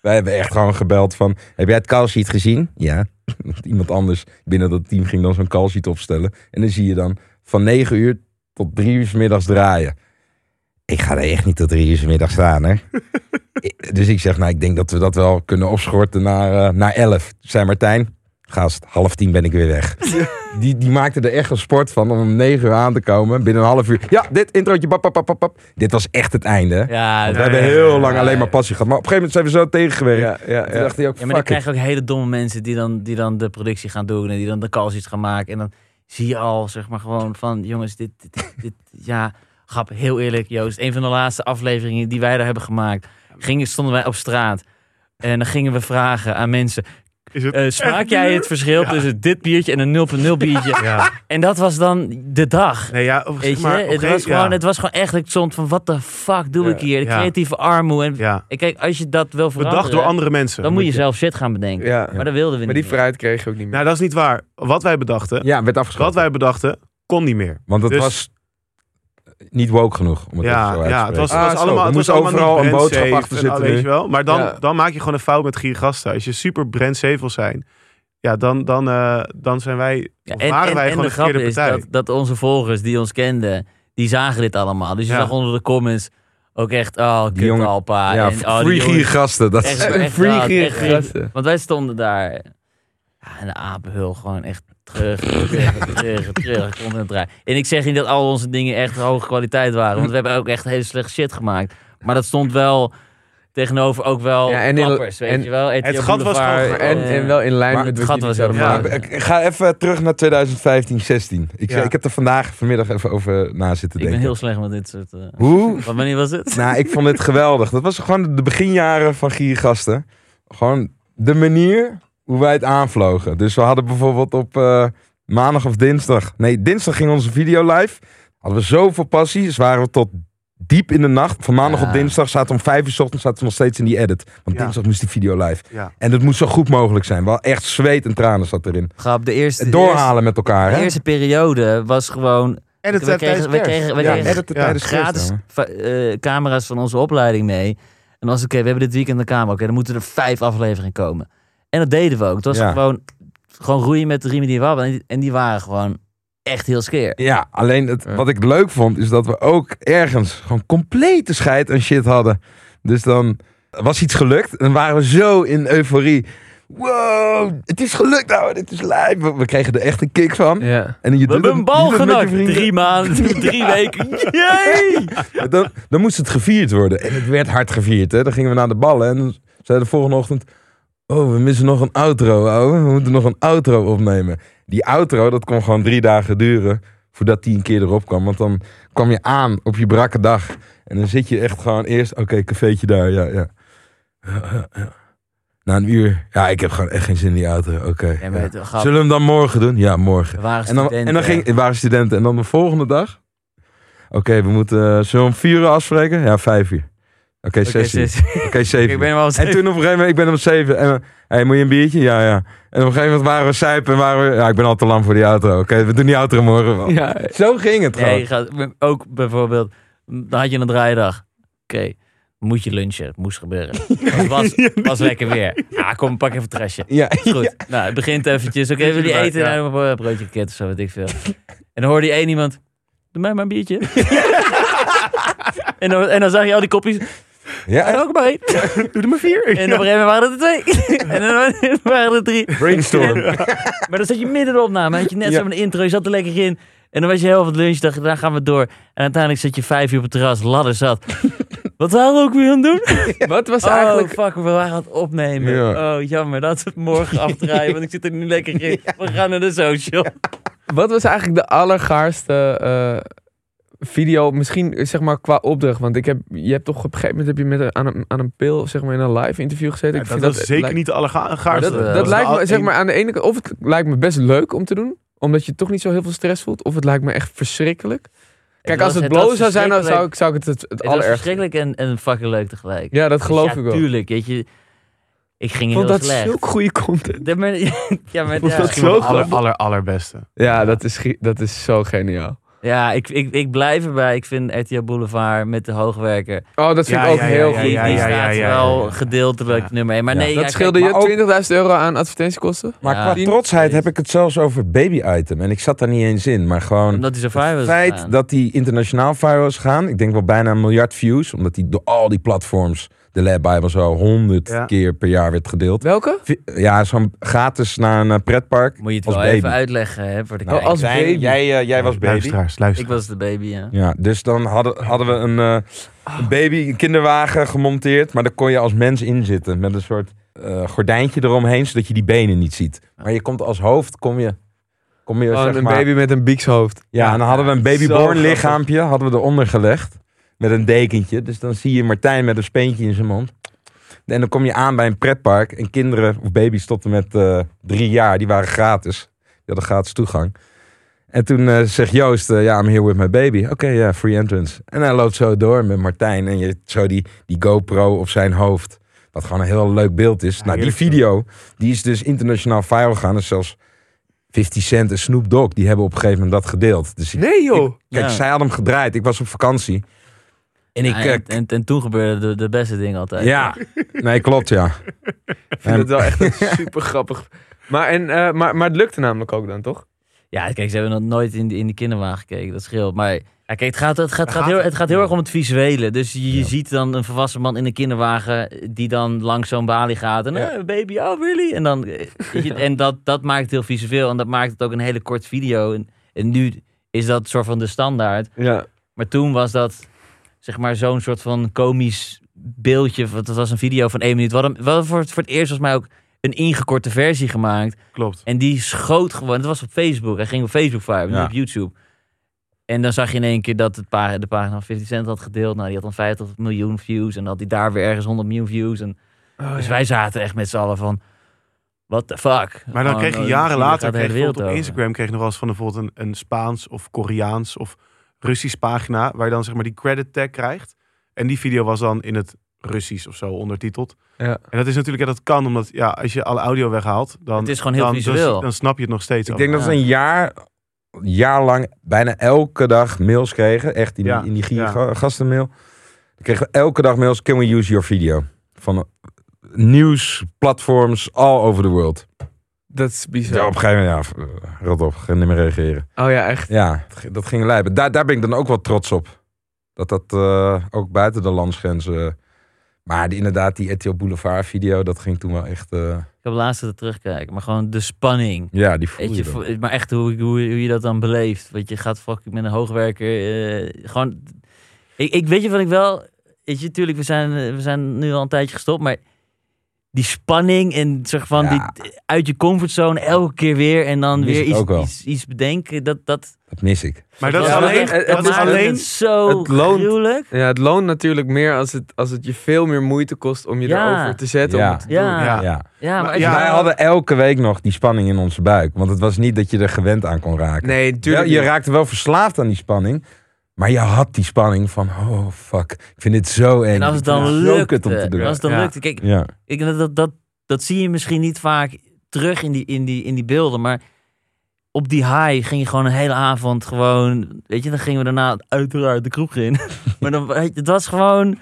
Wij hebben echt gewoon gebeld van... Heb jij het call sheet gezien? Ja. [laughs] Iemand anders binnen dat team ging dan zo'n call sheet opstellen. En dan zie je dan van 9 uur tot 3 uur 's middags draaien. Ik ga er echt niet tot 3 uur 's middags staan, hè. [laughs] Dus ik zeg, nou, ik denk dat we dat wel kunnen opschorten naar, eh, naar 11. Zei Martijn, gast, half tien ben ik weer weg. [laughs] Die, die maakte er echt een sport van om om 9 uur aan te komen. Binnen een half uur. Ja, dit introotje. Dit was echt het einde. Ja, Want we hebben heel lang alleen maar passie gehad. Maar op een gegeven moment zijn we zo tegengewerkt. Ja, ja, Toen ja. dacht hij ook, Ja, maar dan krijg je ook hele domme mensen die dan, die dan de productie gaan doen en die dan de calls iets gaan maken. En dan zie je al, zeg maar, gewoon van, jongens, dit, dit, dit, dit- [laughs] ja, grap, heel eerlijk, Joost. Een van de laatste afleveringen die wij daar hebben gemaakt, gingen, stonden wij op straat. En dan gingen we vragen aan mensen, Is het eh, smaak jij duur? het verschil Ja. tussen dit biertje en een 0.0 biertje? [laughs] Ja. En dat was dan de dag. Nee, ja, of zeg Weet je, maar, het, was gewoon, ja. het was gewoon echt, ik stond van, wat de fuck doe Ja. ik hier? De Ja. creatieve armoede. En, Ja, en kijk, als je dat wil veranderen, bedacht door andere mensen. dan moet je zelf shit gaan bedenken. Ja. Maar dat wilden we Maar niet. die vrijheid kreeg je ook niet meer. Nou, dat is niet waar. Wat wij bedachten, Ja, werd wat wij bedachten, kon niet meer. Want het Dus- was niet woke genoeg. Om het even Ja, zo uit te ja, het was, spreken. het was Ah, allemaal, het moest was allemaal overal niet een boodschap achter en zitten Weet je wel? Maar dan, Ja. dan maak je gewoon een fout met giergasten. Als je super brandsafe wil zijn, ja, dan, dan, eh, dan zijn wij, Ja, of waren wij gewoon de de grap is partij. dat, dat onze volgers die ons kenden, die zagen dit allemaal. Dus je Ja. zag onder de comments ook echt, oh, Die kut jongen- Alpa. ja, en, oh, die free giergasten. Dat is [laughs] Echt, Free. Want wij stonden daar, ja, en de apenhul gewoon echt terug, terug, terug, terug. Het draaien. En ik zeg niet dat al onze dingen echt hoge kwaliteit waren, want we hebben ook echt hele slechte shit gemaakt. Maar dat stond wel tegenover ook wel Ja, en in- weet en je wel. het gat was gewoon- En, en wel in lijn Maar met het gat was heel. Ik ga even terug naar 2015, 16. Ik, Ja. ik heb er vandaag, vanmiddag even over na zitten Ik ben denken. heel slecht met dit soort... eh, Hoe? [laughs] Wat wanneer was het? Nou, ik vond dit geweldig. Dat was gewoon de beginjaren van Giergasten. Gewoon de manier hoe wij het aanvlogen. Dus we hadden bijvoorbeeld op eh, maandag of dinsdag... Nee, dinsdag ging onze video live. Hadden we zoveel passie. Dus waren we tot diep in de nacht. Van maandag Ja. op dinsdag zaten we om vijf uur 's ochtends zaten we nog steeds in die edit. Want Ja. dinsdag moest die video live. Ja. En dat moest zo goed mogelijk zijn. Wel echt zweet en tranen zat erin. Grap, de eerste, Het de eerste, doorhalen met elkaar, de hè? eerste periode was gewoon En het we kregen, we kregen, we Ja, kregen gratis eh, camera's van onze opleiding mee. En als oké, we hebben dit weekend een camera. Oké, dan moeten er vijf afleveringen komen. En dat deden we ook. Het was Ja. gewoon, gewoon roeien met de riemen die we hadden. En die, en die waren gewoon echt heel skeer. Ja, alleen het, wat ik leuk vond, is dat we ook ergens gewoon complete scheid en shit hadden. Dus dan was iets gelukt en dan waren we zo in euforie. Wow, het is gelukt nou, dit is live. We, we kregen er echt een kick van. Ja. En je We doet hebben een bal genakt. Drie maanden, [laughs] drie weken. Yay! Dan, dan moest het gevierd worden. En het werd hard gevierd. Hè. Dan gingen we naar de ballen en dan zei de volgende ochtend... Oh, we missen nog een outro, ouwe. We moeten nog een outro opnemen. Die outro, dat kon gewoon drie dagen duren voordat die een keer erop kwam. Want dan kwam je aan op je brakke dag. En dan zit je echt gewoon eerst... Oké, cafeetje daar, ja, ja. Na een uur... Ja, ik heb gewoon echt geen zin in die outro. Oké. Ja, ja. Zullen we hem dan morgen doen? Ja, morgen. we waren En dan, studenten. en dan ging, we waren studenten. En dan de volgende dag. Oké, we moeten. uh, zullen we om vier uur afspreken? Ja, vijf uur. Oké, Oké, zes uur. zes- Oké, zeven Ik uur. ben wel En toen op een gegeven moment, ik ben om zeven. En, hey, moet je een biertje? Ja, ja. En op een gegeven moment waren we suipen en waren we... Ja, ik ben al te lang voor die auto. Oké, we doen die auto morgen wel. Ja. Zo ging het gewoon. Nee, gaat, ook bijvoorbeeld, dan had je een draaidag. Oké, moet je lunchen. Het moest gebeuren. Het was, [laughs] was lekker weer. Ja, kom, pak even een trasje. Ja, Goed. Nou, het begint eventjes. Oké, wil je erbij, eten? ja. Nou, een broodje ket of zo, weet ik veel. En dan hoorde je één iemand... Doe mij maar een biertje. [laughs] en, dan, en dan zag je al die kopjes. Ja. En ook maar één. Doe er maar vier. En op een gegeven moment waren er twee. [laughs] en dan waren er drie. Brainstorm. Maar dan zat je midden in de opname. Had je net Ja. zo met een intro. Je zat er lekker in. En dan was je heel het lunch. Dacht, daar gaan we door. En uiteindelijk zat je vijf uur op het terras. Ladder zat. [laughs] Wat waren we ook weer aan het doen? [laughs] Wat was Oh, eigenlijk... fuck. We waren aan het opnemen. Ja. Oh, jammer. Dat we het morgen afdraaien. Want ik zit er nu lekker in. We gaan naar de social. Wat was eigenlijk de allergaarste eh, video, misschien eh, zeg maar qua opdracht? Want ik heb, je hebt toch op een gegeven moment heb je met een, aan, een, aan een pil zeg maar in een live interview gezeten. Ja, ik dat vind was zeker lijkt- niet de allergaarste. Dat, eh, dat lijkt me zeg maar aan de ene kant, of het lijkt me best leuk om te doen, omdat je toch niet zo heel veel stress voelt, of het lijkt me echt verschrikkelijk. Kijk, als het het blowen zou zijn, dan zou ik, zou ik het het, het Het allerergste. verschrikkelijk en, en fucking leuk tegelijk. Ja, dat Dus geloof ja, ik wel. Tuurlijk, weet je. Ik ging heel dat slecht. zulke goede content. [laughs] Ja, maar, ja, maar, ja. dat zo de aller, aller, allerbeste. Ja, dat is, dat is zo geniaal. Ja, ik, ik, ik blijf erbij. Ik vind RTL Boulevard met de hoogwerker. Oh, dat vind Ja, ik ook ja, ja, heel ja, goed. Die, ja, die ja, staat ja, ja, wel gedeeltelijk Ja. nummer 1. Maar Ja. nee, Dat ja, scheelde je 20.000 euro aan advertentiekosten? Maar Ja. qua trotsheid heb ik het zelfs over baby-item. En ik zat daar niet eens in. Maar gewoon Omdat hij zo was. het feit dat die internationaal viral is gegaan. Ik denk wel bijna een miljard views. Omdat die door al die platforms, de Lab Bible zo, honderd Ja. keer per jaar werd gedeeld. Welke? Ja, zo'n gratis naar een pretpark. Moet je het als wel baby. even uitleggen hè, voor de Nou, als baby. Jij, eh, jij was baby. Luisteraars. Ik was de baby, ja. Ja, dus dan hadden, hadden we een, eh, een baby, een kinderwagen gemonteerd. Maar daar kon je als mens in zitten. Met een soort eh, gordijntje eromheen, zodat je die benen niet ziet. Maar je komt als hoofd, kom je... Kom je Oh, zeg een maar, baby met een biekshoofd. Ja, en dan hadden we een babyborn lichaampje hadden we eronder gelegd. Met een dekentje. Dus dan zie je Martijn met een speentje in zijn mond. En dan kom je aan bij een pretpark. En kinderen of baby's tot en met eh, drie jaar, die waren gratis. Die hadden gratis toegang. En toen eh, zegt Joost, eh, ja, I'm here with my baby. Oké, ja, free entrance. En hij loopt zo door met Martijn. En je zo die, die GoPro op zijn hoofd. Wat gewoon een heel leuk beeld is. nou, die video, die is dus internationaal viral gegaan. Dus zelfs 50 Cent en Snoop Dogg, die hebben op een gegeven moment dat gedeeld. Dus ik, Nee joh. Kijk, Ja. zij had hem gedraaid. Ik was op vakantie. En ik... Eh, en, en, en toen gebeurde de, de beste dingen altijd. ja, nee, klopt, ja. Ik vind het wel echt een [laughs] super grappig. Maar, en, eh, maar, maar het lukte namelijk ook dan, toch? Ja, kijk, ze hebben nog nooit in, die- in die kinderwagen gekeken. Dat scheelt. Maar ja, kijk, het gaat, het gaat, het gaat, gaat heel, het? gaat heel erg om het visuele. Dus je, je Ja. ziet dan een volwassen man in een kinderwagen die dan langs zo'n balie gaat. En eh, baby, oh really? En, dan, en dat, dat maakt het heel visueel. En dat maakt het ook een hele kort video. En, en nu is dat soort van de standaard. Ja. Maar toen was dat, zeg maar, zo'n soort van komisch beeldje. Want Het was een video van één minuut. Hadden voor, het- voor het eerst volgens mij ook een ingekorte versie gemaakt. Klopt. En die schoot gewoon. Het was op Facebook. Hij ging op Facebook vibe, niet Ja. op YouTube. En dan zag je in één keer dat het pa- de pagina van 50 Cent had gedeeld. Nou, die had dan 50 miljoen views. En dan had hij daar weer ergens 100 miljoen views. En, Oh, dus ja. wij zaten echt met z'n allen van... What the fuck? Maar dan kreeg je oh, jaren later, kreeg op. Instagram kreeg je nog wel eens van bijvoorbeeld een, een Spaans of Koreaans of Russisch pagina, waar je dan zeg maar die credit tag krijgt. En die video was dan in het Russisch of zo ondertiteld. Ja. En dat is natuurlijk, ja, dat kan, omdat ja, als je alle audio weghaalt, dan, Het is gewoon heel dan, visueel. Dan, dan snap je het nog steeds. Ik denk dat Ja. ze een jaar, jaar lang bijna elke dag mails kregen. Echt in die, Ja, in die ja. gastenmail. Dan kregen we elke dag mails. Can we use your video? Van eh, nieuwsplatforms all over the world. Dat is Ja, bizar. op een gegeven moment, ja, eh, rot op, ga niet meer reageren. Oh ja, echt. Ja, dat ging- dat lijpen. Daar, daar ben ik dan ook wel trots op. Dat dat eh, ook buiten de landsgrenzen... Maar die, inderdaad, die RTL Boulevard video, dat ging toen wel echt... eh, Ik heb laatst het terugkijken. Maar gewoon de spanning. ja, die voel je je, dan. vo- maar echt hoe, hoe, hoe je dat dan beleeft. Want je gaat fucking met een hoogwerker. eh, gewoon. Ik, ik weet je wat ik wel. Weet je, natuurlijk, we zijn, eh, we zijn nu al een tijdje gestopt. Maar die spanning en zeg van Ja. die, uit je comfortzone elke keer weer. En dan weer iets, iets, iets bedenken. Dat, dat, Dat mis ik. Maar dat is alleen, het- is alleen het zo het loont. gruwelijk. Ja, het loont natuurlijk meer als het, als het je veel meer moeite kost om je Ja. erover te zetten. Ja. Om het te Ja. doen. Ja. Ja. Ja, maar Wij hadden elke week nog die spanning in onze buik. Want het was niet dat je er gewend aan kon raken. Nee, je raakte wel verslaafd aan die spanning. Maar je had die spanning van, oh fuck, ik vind dit zo eng. en als het dan vind het om te lukte. doen. Als het dan Ja. lukte. Kijk, Ja. Ik, dat, dat, dat, dat zie je misschien niet vaak terug in die, in, die, in die beelden. Maar op die high ging je gewoon een hele avond gewoon... Weet je, dan gingen we daarna uiteraard de kroeg in. [laughs] maar dan, weet je, het was gewoon...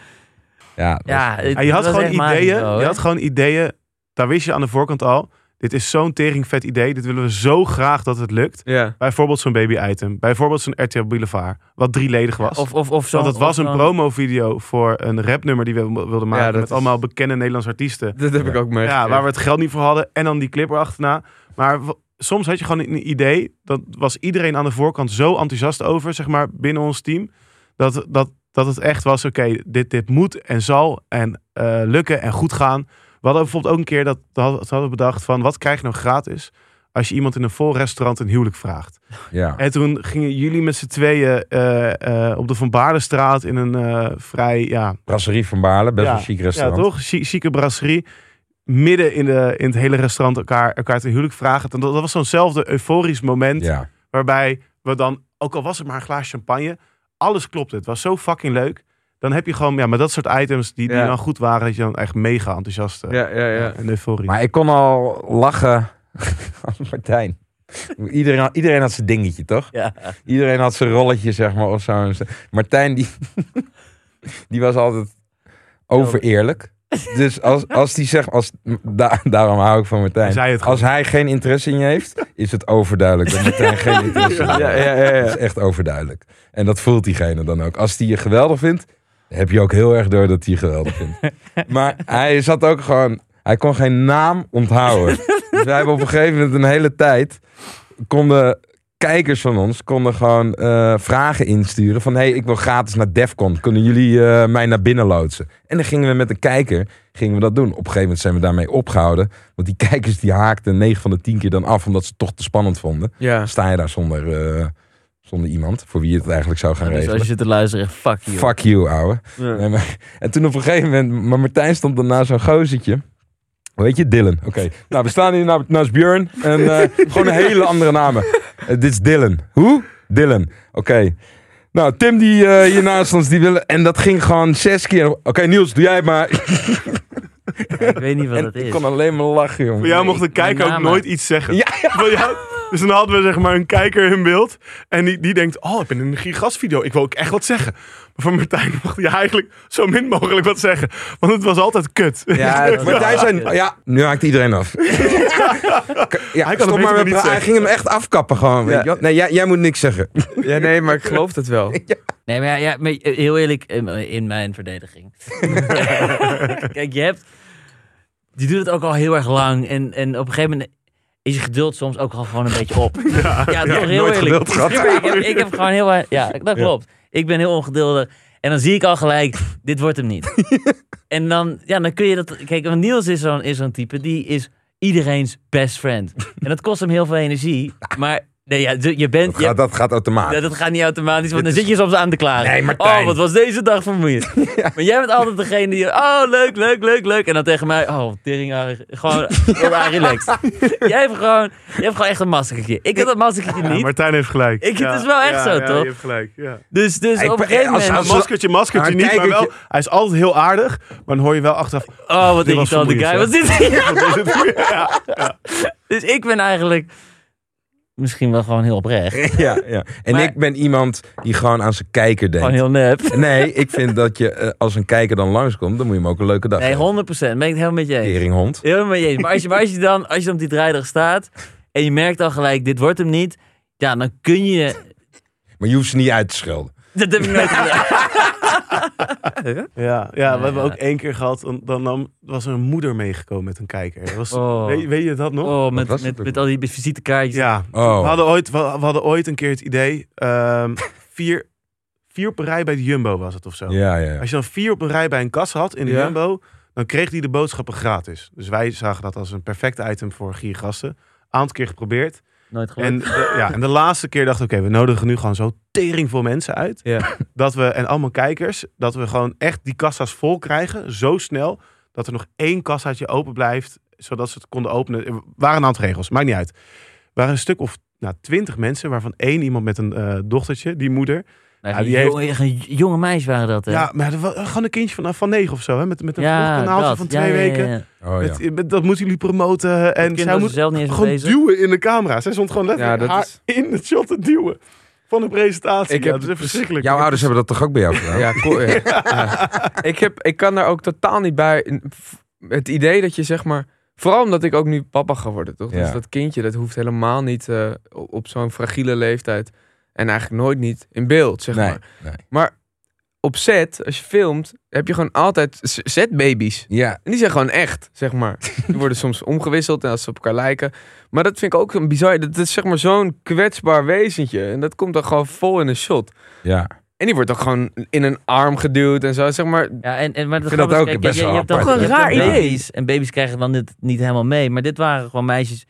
Ja, Ja, het- Ja, je had gewoon ideeën. je had gewoon ideeën. Daar wist je aan de voorkant al. Dit is zo'n tering vet idee. Dit willen we zo graag dat het lukt. Ja. Bijvoorbeeld zo'n baby item. Bijvoorbeeld zo'n RTL Boulevard. Wat drieledig was. Of, of, of zo. Want het was een promovideo voor een rapnummer die we wilden maken. Ja, met is- allemaal bekende Nederlandse artiesten. Dat heb ik ook meegekregen. Ja, waar we het geld niet voor hadden. En dan die clip erachterna. Maar soms had je gewoon een idee. Dat was iedereen aan de voorkant zo enthousiast over, zeg maar, binnen ons team. Dat, dat, dat het echt was, oké, dit, dit moet en zal en eh, lukken en goed gaan. We hadden bijvoorbeeld ook een keer dat, dat hadden we bedacht van, wat krijg je nou gratis als je iemand in een vol restaurant een huwelijk vraagt? ja. En toen gingen jullie met z'n tweeën eh, eh, op de Van Baardenstraat in een eh, vrij, ja, Brasserie van Baarle, best Ja, wel een chic restaurant. ja, toch? Chi- Chique brasserie. Midden in, de, in het hele restaurant elkaar, elkaar ten huwelijk vragen. En dat, dat was zo'nzelfde euforisch moment. Ja. Waarbij we dan, ook al was het maar een glaas champagne. Alles klopte. Het was zo fucking leuk. Dan heb je gewoon, ja, maar dat soort items die, die Ja. dan goed waren. Dat je dan echt mega enthousiast eh, Ja, ja, ja. en euforisch. Maar ik kon al lachen als [laughs] Martijn. Iedereen had, iedereen had zijn dingetje, toch? Ja. Iedereen had zijn rolletje, zeg maar, of zo. Martijn, die, [laughs] die was altijd overeerlijk. Dus als, als die zegt, als, da- daarom hou ik van Martijn. Als hij geen interesse in je heeft, is het overduidelijk dat Martijn geen interesse in je [laughs] Ja, heeft. ja, ja, ja. Dat is echt overduidelijk. En dat voelt diegene dan ook. Als die je geweldig vindt, heb je ook heel erg door dat hij geweldig vindt. [laughs] Maar hij zat ook gewoon, hij kon geen naam onthouden. Dus wij hebben op een gegeven moment een hele tijd, konden kijkers van ons, konden gewoon eh, vragen insturen van, hey, ik wil gratis naar Defcon. Kunnen jullie eh, mij naar binnen loodsen? En dan gingen we met een kijker, gingen we dat doen. Op een gegeven moment zijn we daarmee opgehouden. Want die kijkers die haakten 9 van de 10 keer dan af, omdat ze het toch te spannend vonden. Ja. Sta je daar zonder, eh, zonder iemand voor wie je het eigenlijk zou gaan Dus als regelen. je zit te luisteren, fuck you. Fuck you, ouwe. Ja. Nee, maar, en toen op een gegeven moment, maar Martijn stond dan na zo'n gozertje. Weet je, Dylan. Oké. [laughs] Nou, we staan hier na- naast Björn. En eh, gewoon een hele andere namen. Eh, dit is Dylan. Hoe? Dylan. Oké. Nou, Tim die eh, hier naast ons, die willen... En dat ging gewoon zes keer. Oké, Niels, doe jij het maar. Ja, ik weet niet wat En ik is. kon alleen maar lachen, jongen. Voor jou mocht de kijker ook nooit iets zeggen. Ja, Voor jou- [laughs] dus dan hadden we zeg maar een kijker in beeld. En die, die denkt, oh, ik ben in een gigastvideo. Ik wil ook echt wat zeggen. Maar voor Martijn mocht hij eigenlijk zo min mogelijk wat zeggen. Want het was altijd kut. Ja, [laughs] Martijn zei... Ja, nu haakt iedereen af. [laughs] ja, Hij kan maar met Hij ging hem echt afkappen gewoon. Weet je wel? Nee, jij, jij moet niks zeggen. ja, nee, maar ik geloof het wel. Nee, maar, ja, ja, maar heel eerlijk, in, in mijn verdediging. Kijk, je hebt... Je doet het ook al heel erg lang. En, en op een gegeven moment is je geduld soms ook al gewoon een beetje op. [laughs] Ja, toch heel nooit eerlijk. [laughs] ik, heb, ik heb gewoon heel... erg- Ja, dat klopt. Ik ben heel ongeduldig. En dan zie ik al gelijk, dit wordt hem niet. [laughs] en dan, ja, dan kun je dat... Kijk, want Niels is zo'n is zo'n type, die is iedereen's best friend. En dat kost hem heel veel energie. Maar nee, ja, je bent... Dat je- gaat, dat gaat automatisch. ja, dat gaat niet automatisch, want Dit dan is- zit je soms aan te klagen. Nee, Martijn. Oh, wat was deze dag vermoeiend. [laughs] Maar jij bent altijd degene die... Oh, leuk, leuk, leuk, leuk. En dan tegen mij... Oh, tering. Gewoon [laughs] heel erg relaxed. jij hebt gewoon... Je hebt gewoon echt een maskertje. Ik heb dat maskertje Ja, niet. Martijn heeft gelijk. Ik- het is wel echt zo, ja, toch? je hebt gelijk, ja. Dus, dus op een gegeven als- moment... als- maskertje, maskertje niet, maar wel... Hij is altijd heel aardig, maar dan hoor je wel achteraf... Oh, wat Dit irritant die guy. Wat zit [laughs] hier? ja, Dus ik ben eigenlijk... Misschien wel gewoon heel oprecht. [laughs] Ja, ja. En Maar- ik ben iemand die gewoon aan zijn kijker denkt. Gewoon heel nep. [laughs] Nee, ik vind dat je eh, als een kijker dan langskomt, dan moet je hem ook een leuke dag Nee, geven. 100%. Ben ik het helemaal met je eens. Teringhond. Helemaal met je eens. Maar als je, maar als je dan, als je dan op die draaidag staat en je merkt al gelijk, dit wordt hem niet. Ja, dan kun je... Maar je hoeft ze niet uit te schelden. Dat heb ik nooit gedaan. [laughs] Ja, ja, we hebben ook één keer gehad, dan, was er een moeder meegekomen met een kijker. Dat Was, Oh. weet, weet je dat nog? Oh, met, met, met al die visitekaartjes. Ja, Oh. we, hadden ooit, we, we hadden ooit een keer het idee, ehm, [laughs] vier, vier op een rij bij de Jumbo was het of zo. Ja, ja. Als je dan vier op een rij bij een kassa had in de Ja. Jumbo, dan kreeg die de boodschappen gratis. Dus wij zagen dat als een perfect item voor giergasten. Aantal keer geprobeerd. Nooit gelukt. En, de, ja, en de laatste keer dachten we, oké, we nodigen nu gewoon zo tering veel mensen uit. Ja. [laughs] Dat we, en allemaal kijkers, dat we gewoon echt die kassa's vol krijgen, zo snel, dat er nog één kassaatje open blijft, zodat ze het konden openen. Er waren een aantal regels, maakt niet uit. Er waren een stuk of nou, twintig mensen, waarvan één iemand met een eh, dochtertje, die moeder. Nou, ja, die jonge, een jonge meisjes waren dat, hè? Ja, maar dat was gewoon een kindje van, van negen of zo, hè, met, met een Ja, vlogkanaaltje dat. van Ja, twee ja, ja, weken. ja. Oh, ja. Met, met- dat moeten jullie promoten. En zij moet zelf niet gewoon bezig. duwen in de camera. Zij stond gewoon letterlijk Ja, dat haar is- in het shot te duwen. Van de presentatie. Ik ja, heb dat is verschrikkelijk. Jouw ouders hebben dat toch ook bij jou gedaan? Ja, cool, ja. [laughs] Ja. Ik, heb, ik kan daar ook totaal niet bij. Het idee dat je zeg maar. Vooral omdat ik ook nu papa geworden, toch? Ja. Dus dat kindje, dat hoeft helemaal niet eh, op op zo'n fragiele leeftijd. En eigenlijk nooit niet in beeld, zeg Nee, maar. nee. Maar op set, als je filmt, heb je gewoon altijd setbabies. Ja, En die zijn gewoon echt, zeg maar. Die worden [laughs] soms omgewisseld en als ze op elkaar lijken. Maar dat vind ik ook een bizar. Dat is zeg maar zo'n kwetsbaar wezentje. En dat komt dan gewoon vol in een shot. ja. En die wordt ook gewoon in een arm geduwd en zo. Zeg maar, Ja, en, en, maar vind dat grappige is, ook kijk, best je, hebt dan, apart. je hebt Toch een dan raar idee. En baby's krijgen dan dit niet helemaal mee. Maar dit waren gewoon meisjes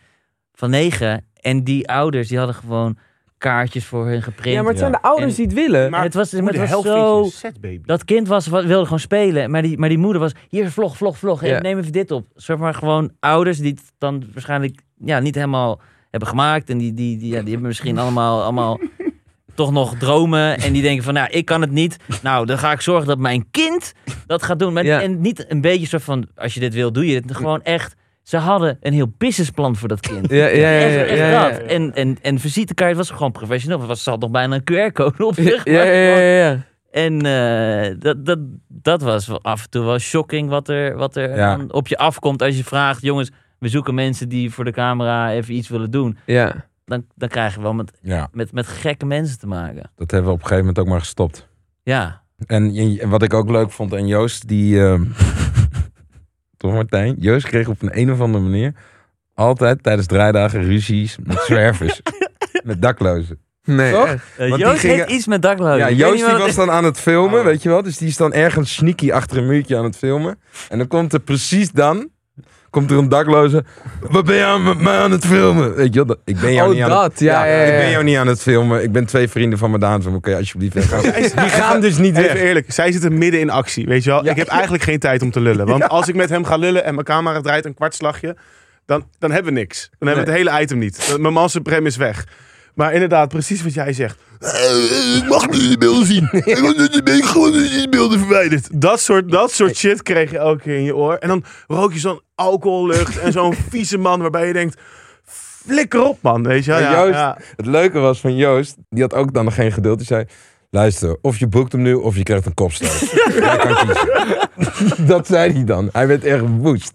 van negen. En die ouders die hadden gewoon kaartjes voor hun geprint. ja, maar het zijn de ouders En- die het willen. Maar het was, maar het was zo... setbaby? Dat kind was, wa- wilde gewoon spelen. Maar die, maar die moeder was... Hier, vlog, vlog, vlog. Ja. Neem even dit op. Zeg maar gewoon ouders die het dan waarschijnlijk ja, niet helemaal hebben gemaakt. En die, die, die, ja, die hebben misschien [laughs] allemaal... allemaal toch nog dromen en die denken van, nou, ik kan het niet. Nou, dan ga ik zorgen dat mijn kind dat gaat doen. Maar, Ja. En niet een beetje zo van, als je dit wil, doe je het. Gewoon echt, ze hadden een heel businessplan voor dat kind. Ja, ja, ja. ja, echt, echt ja, ja. dat. En, en, en visitekaart was gewoon professioneel. Het was, ze had nog bijna een QR-code op zich. Ja, ja, ja. En eh, dat, dat, dat was wel af en toe wel shocking wat er, wat er op je afkomt als je vraagt... jongens, we zoeken mensen die voor de camera even iets willen doen. Ja. Dan, dan krijg je wel met, ja, met, met gekke mensen te maken. dat hebben we op een gegeven moment ook maar gestopt. Ja, En, en wat ik ook leuk vond, en Joost, die... ehm, toch Martijn? Joost kreeg op een, een of andere manier altijd tijdens draaidagen ruzies met zwervers. [laughs] met daklozen. Nee, Toch? Uh, die Joost gingen- heeft iets met daklozen. Ja, Joost die was dan aan het filmen, Oh. weet je wel. Dus die is dan ergens sneaky achter een muurtje aan het filmen. En dan komt er precies dan... Komt er een dakloze. Wat ben je aan, met mij aan het filmen? Weet je dat- ik ben jou Oh, niet aan dat. het... Ja, ja, ja. Ik ben jou niet aan het filmen. Ik ben twee vrienden van me Daan. Van, Oké, alsjeblieft weggaan. Die gaan dus niet Even weg. eerlijk, zij zitten midden in actie, weet je wel. Ja. Ik heb eigenlijk geen tijd om te lullen. Want [laughs] als ik met hem ga lullen en mijn camera draait een kwartslagje, dan, dan hebben we niks. Dan hebben we het hele item niet. Mijn man supreme is weg. Maar inderdaad, precies wat jij zegt. Eh, Ik mag nu die beelden zien. [laughs] Ik ben gewoon die beelden verwijderd. [laughs] Dat soort, dat soort shit kreeg je elke keer in je oor. En dan rook je zo'n alcohollucht en zo'n [laughs] vieze man waarbij je denkt... Flikker op, man, weet je Ja, Joost- ja. Het leuke was van Joost, die had ook dan nog geen geduld. Die zei, luister, of je boekt hem nu of je krijgt een kopstoot. Jij kan kiezen. dat zei hij dan. Hij werd echt woest.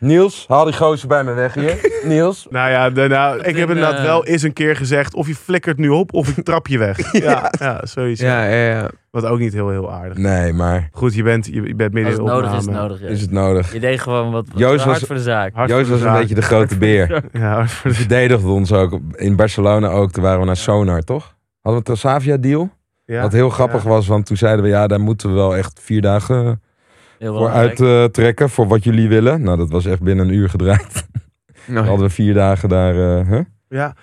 Niels, haal die gozer bij me weg hier. [laughs] Niels. Nou ja, de- nou, ik heb inderdaad eh, wel eens een keer gezegd... of je flikkert nu op of ik trap je weg. [laughs] ja, ja, zoiets. Ja, ja, ja. Wat ook niet heel, heel aardig. Nee, maar Goed, je bent, je, je bent midden Als in het de nodig is, het opname. nodig. Ja. is het nodig. Je deed gewoon wat, wat Joost hard was- voor de zaak. Hard Joost voor was de een zaak. beetje de grote beer. [laughs] Ja, hard voor de- Verdedigde ons ook. In Barcelona ook. Toen waren we naar Sonar, toch? Hadden we een Transavia deal? ja. Wat heel grappig Ja. was, want toen zeiden we... Ja, daar moeten we wel echt vier dagen voor uittrekken. voor wat jullie willen. Nou, dat was echt binnen een uur gedraaid. [laughs] Nou, hadden we vier dagen daar. eh, huh? Ja,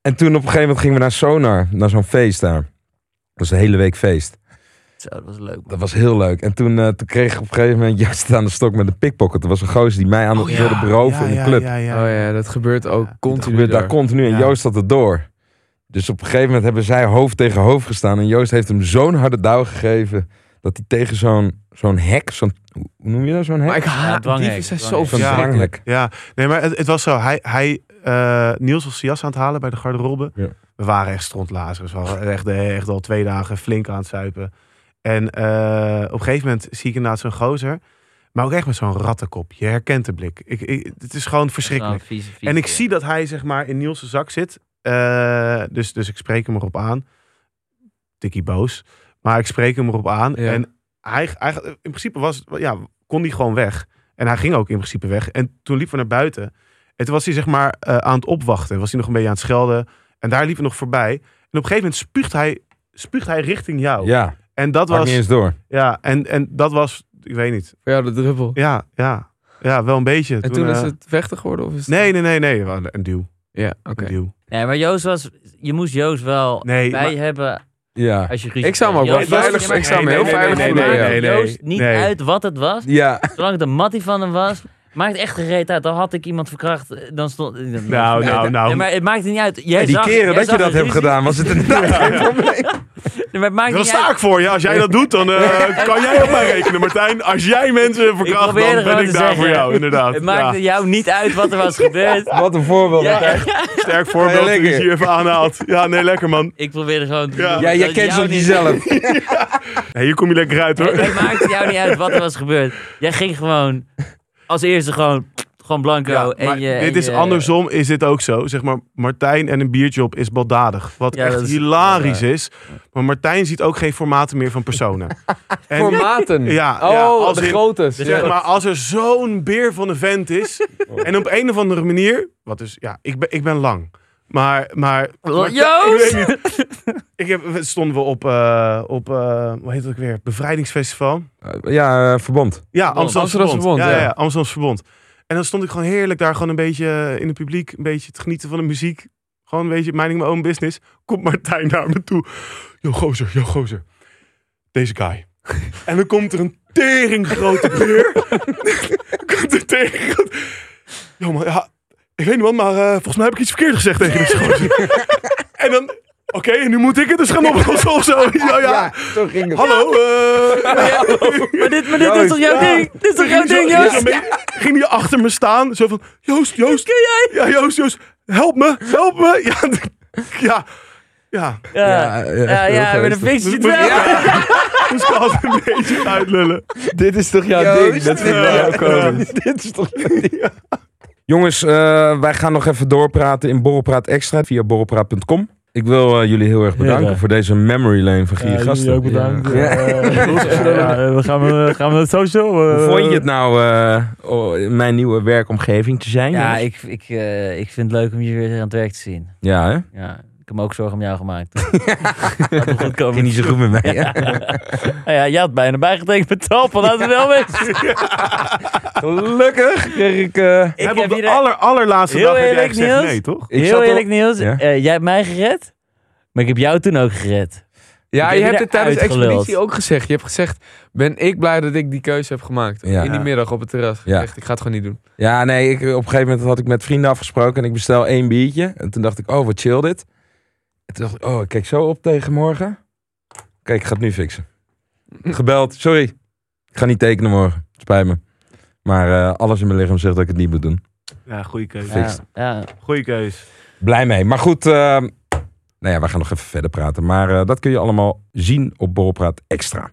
En toen op een gegeven moment gingen we naar Sonar, naar zo'n feest daar. Dat was een hele week feest. Zo, dat was leuk. man. Dat was heel leuk. En toen, eh, toen kreeg ik op een gegeven moment [laughs] Joost aan de stok met een pickpocket. Er was een gozer die mij aan het Oh, ja. wilde beroven Ja, in de club. Ja, ja, Oh ja, dat gebeurt ook Ja, Dat continu daar daar. continu en Ja. Joost had het door. Dus op een gegeven moment hebben zij hoofd tegen hoofd gestaan. En Joost heeft hem zo'n harde douw gegeven. Dat hij tegen zo'n zo'n hek, zo'n, hoe noem je dat, zo'n Maar hek? ik haat dwanghek, dieven zijn zo. Zo'n Ja. Ja, nee, maar het, het was zo. Hij, hij eh, Niels was zijn jas aan het halen bij de garderobe. Ja. We waren echt strontlazers. We waren echt, echt al twee dagen flink aan het zuipen. En eh, op een gegeven moment zie ik inderdaad zo'n gozer. Maar ook echt met zo'n rattenkop. Je herkent de blik. Ik, ik, het is gewoon verschrikkelijk. Zo'n vieze, vieze, En ik ja. zie dat hij zeg maar in Niels' zak zit. Eh, dus, dus ik spreek hem erop aan. Tikkie boos. Maar ik spreek hem erop aan. Ja. En hij, hij, in principe was, ja, kon hij gewoon weg. En hij ging ook in principe weg. En toen liepen we naar buiten. En toen was hij zeg maar eh, aan het opwachten. Was hij nog een beetje aan het schelden. En daar liepen we nog voorbij. En op een gegeven moment spuugt hij, spuugt hij richting jou. Ja, En dat was, niet eens door. ja, en, en dat was, ik weet niet. Ja, de druppel. Ja, ja, ja, wel een beetje. En toen eh, is het vechten geworden? Of is het... Nee, nee, nee, nee. Een duw. Ja, oké. Een duw. Nee, maar Joost was... Je moest Joost wel Nee, bij maar- hebben Ja. als je ruzie Ik zou me ook wel veilig- ik zou Nee, heel veilig nee, voelen, nee, nee, Nee, Joost, niet uit wat het was. Ja. Zolang het een mattie van hem was. Maakt echt geen reet uit. Dan had ik iemand verkracht. eh, Dan stond... Nou, nou, nou. Nee, maar het maakt niet uit. Jij Ja, die zag- keren jij dat je dat hebt gedaan, was het inderdaad [laughs] geen probleem. Nee, maar het maakt Dan niet sta uit. ik voor je. Als jij dat doet, dan eh, [laughs] kan jij op mij rekenen, Martijn. Als jij mensen verkracht, dan ben ik daar zeggen. voor jou, inderdaad. Het maakt Ja. jou niet uit wat er was gebeurd. [laughs] Wat een voorbeeld. Sterk voorbeeld lekker. je even aanhaalt. Ja, nee, lekker man. Ik probeerde gewoon te Ja. jij dat kent niet- jezelf. Hey, hier kom je lekker uit hoor. Het, het maakt jou niet uit wat er was gebeurd. Jij ging gewoon als eerste gewoon, gewoon blanco. Ja, en je, en dit is je- andersom, is dit ook zo. Zeg maar, Martijn en een biertje op is baldadig. Wat Ja, echt is- hilarisch is. Maar Martijn ziet ook geen formaten meer van personen. [laughs] En- Formaten. Ja, oh, ja, als de in- grote. Zeg maar, als er zo'n beer van een vent is. [laughs] En op een of andere manier. Wat dus, ja, ik ben, ik ben lang. Maar, maar. maar- Joost! [laughs] Ik, weet niet. ik heb, stonden we op, eh, op eh, hoe heet het ook weer? Bevrijdingsfestival. Ja, eh, verbond. Ja, Amsterdamse Verbond. Verbond, Ja, ja. ja. ja, Amsterdamse Verbond. En dan stond ik gewoon heerlijk daar gewoon een beetje in het publiek. Een beetje te genieten van de muziek. Gewoon een beetje minding my own business. Komt Martijn naar me toe. Yo gozer, yo gozer. Deze guy. [laughs] En dan komt er een tering grote beer. [laughs] komt een tering grote... Yo man, ja, ik weet niet man, maar eh, volgens mij heb ik iets verkeerd gezegd tegen deze gozer. [laughs] en dan... Oké, en nu moet ik het dus gaan oplossen of zo. Ja, [laughs] ja. zo ging het. Hallo, eh... Maar dit, maar dit is toch jouw Ja. ding? Dit is toch jouw ding, Joost? ging hij achter me staan, zo van, Joost, Joost. Ken jij? Ja, Joost, Joost, help me, help me. Ja, [laughs] ja, ja. Ja, ja, ja, met een Dus- wel. Dus ik altijd een beetje uitlullen. Dit is toch jouw Joost. ding? Dat vind ik Ja. bij jou komen. Dit is toch Jongens, eh, wij gaan nog even doorpraten in Borrelpraat Extra via borrelpraat.com. Ik wil eh, jullie heel erg bedanken Ja. voor deze memory lane van Gier Gasten. ook bedankt. Ja. Ja, [laughs] we gaan we, gaan we social. Hoe vond je het nou eh, oh, in mijn nieuwe werkomgeving te zijn? Ja, jongens? ik, ik, eh, ik vind het leuk om je weer aan het werk te zien. ja hè? Ja, heb me ook zorgen om jou gemaakt. [laughs] Goed komen. Ging niet zo goed met mij. hè? Nou ja, je had bijna bijgetekend met Talpa, laten we wel weten. Gelukkig kreeg ik... eh, Ik heb heb op de hier- aller, allerlaatste Heel dag heb jij eerlijk, gezegd Niels. nee, toch? ik Heel eerlijk, Niels. Ja? eh, jij hebt mij gered, maar ik heb jou toen ook gered. Ja, Ik je heb hebt het tijdens de expeditie ook gezegd. Je hebt gezegd, ben ik blij dat ik die keuze heb gemaakt. Ja. In die middag op het terras. Ja. Echt, ik ga het gewoon niet doen. Ja, nee, ik, op een gegeven moment had ik met vrienden afgesproken en ik bestel één biertje. En toen dacht ik, oh, wat chill dit. En toen dacht ik, oh, ik kijk zo op tegen morgen. Kijk, ik ga het nu fixen. Gebeld, sorry. Ik ga niet tekenen morgen. Spijt me. Maar eh, alles in mijn lichaam zegt dat ik het niet moet doen. Ja, goede keuze. Ja, ja. Goeie keuze. Blij mee. Maar goed, eh, nou ja, we gaan nog even verder praten. Maar eh, dat kun je allemaal zien op Borrelpraat Extra.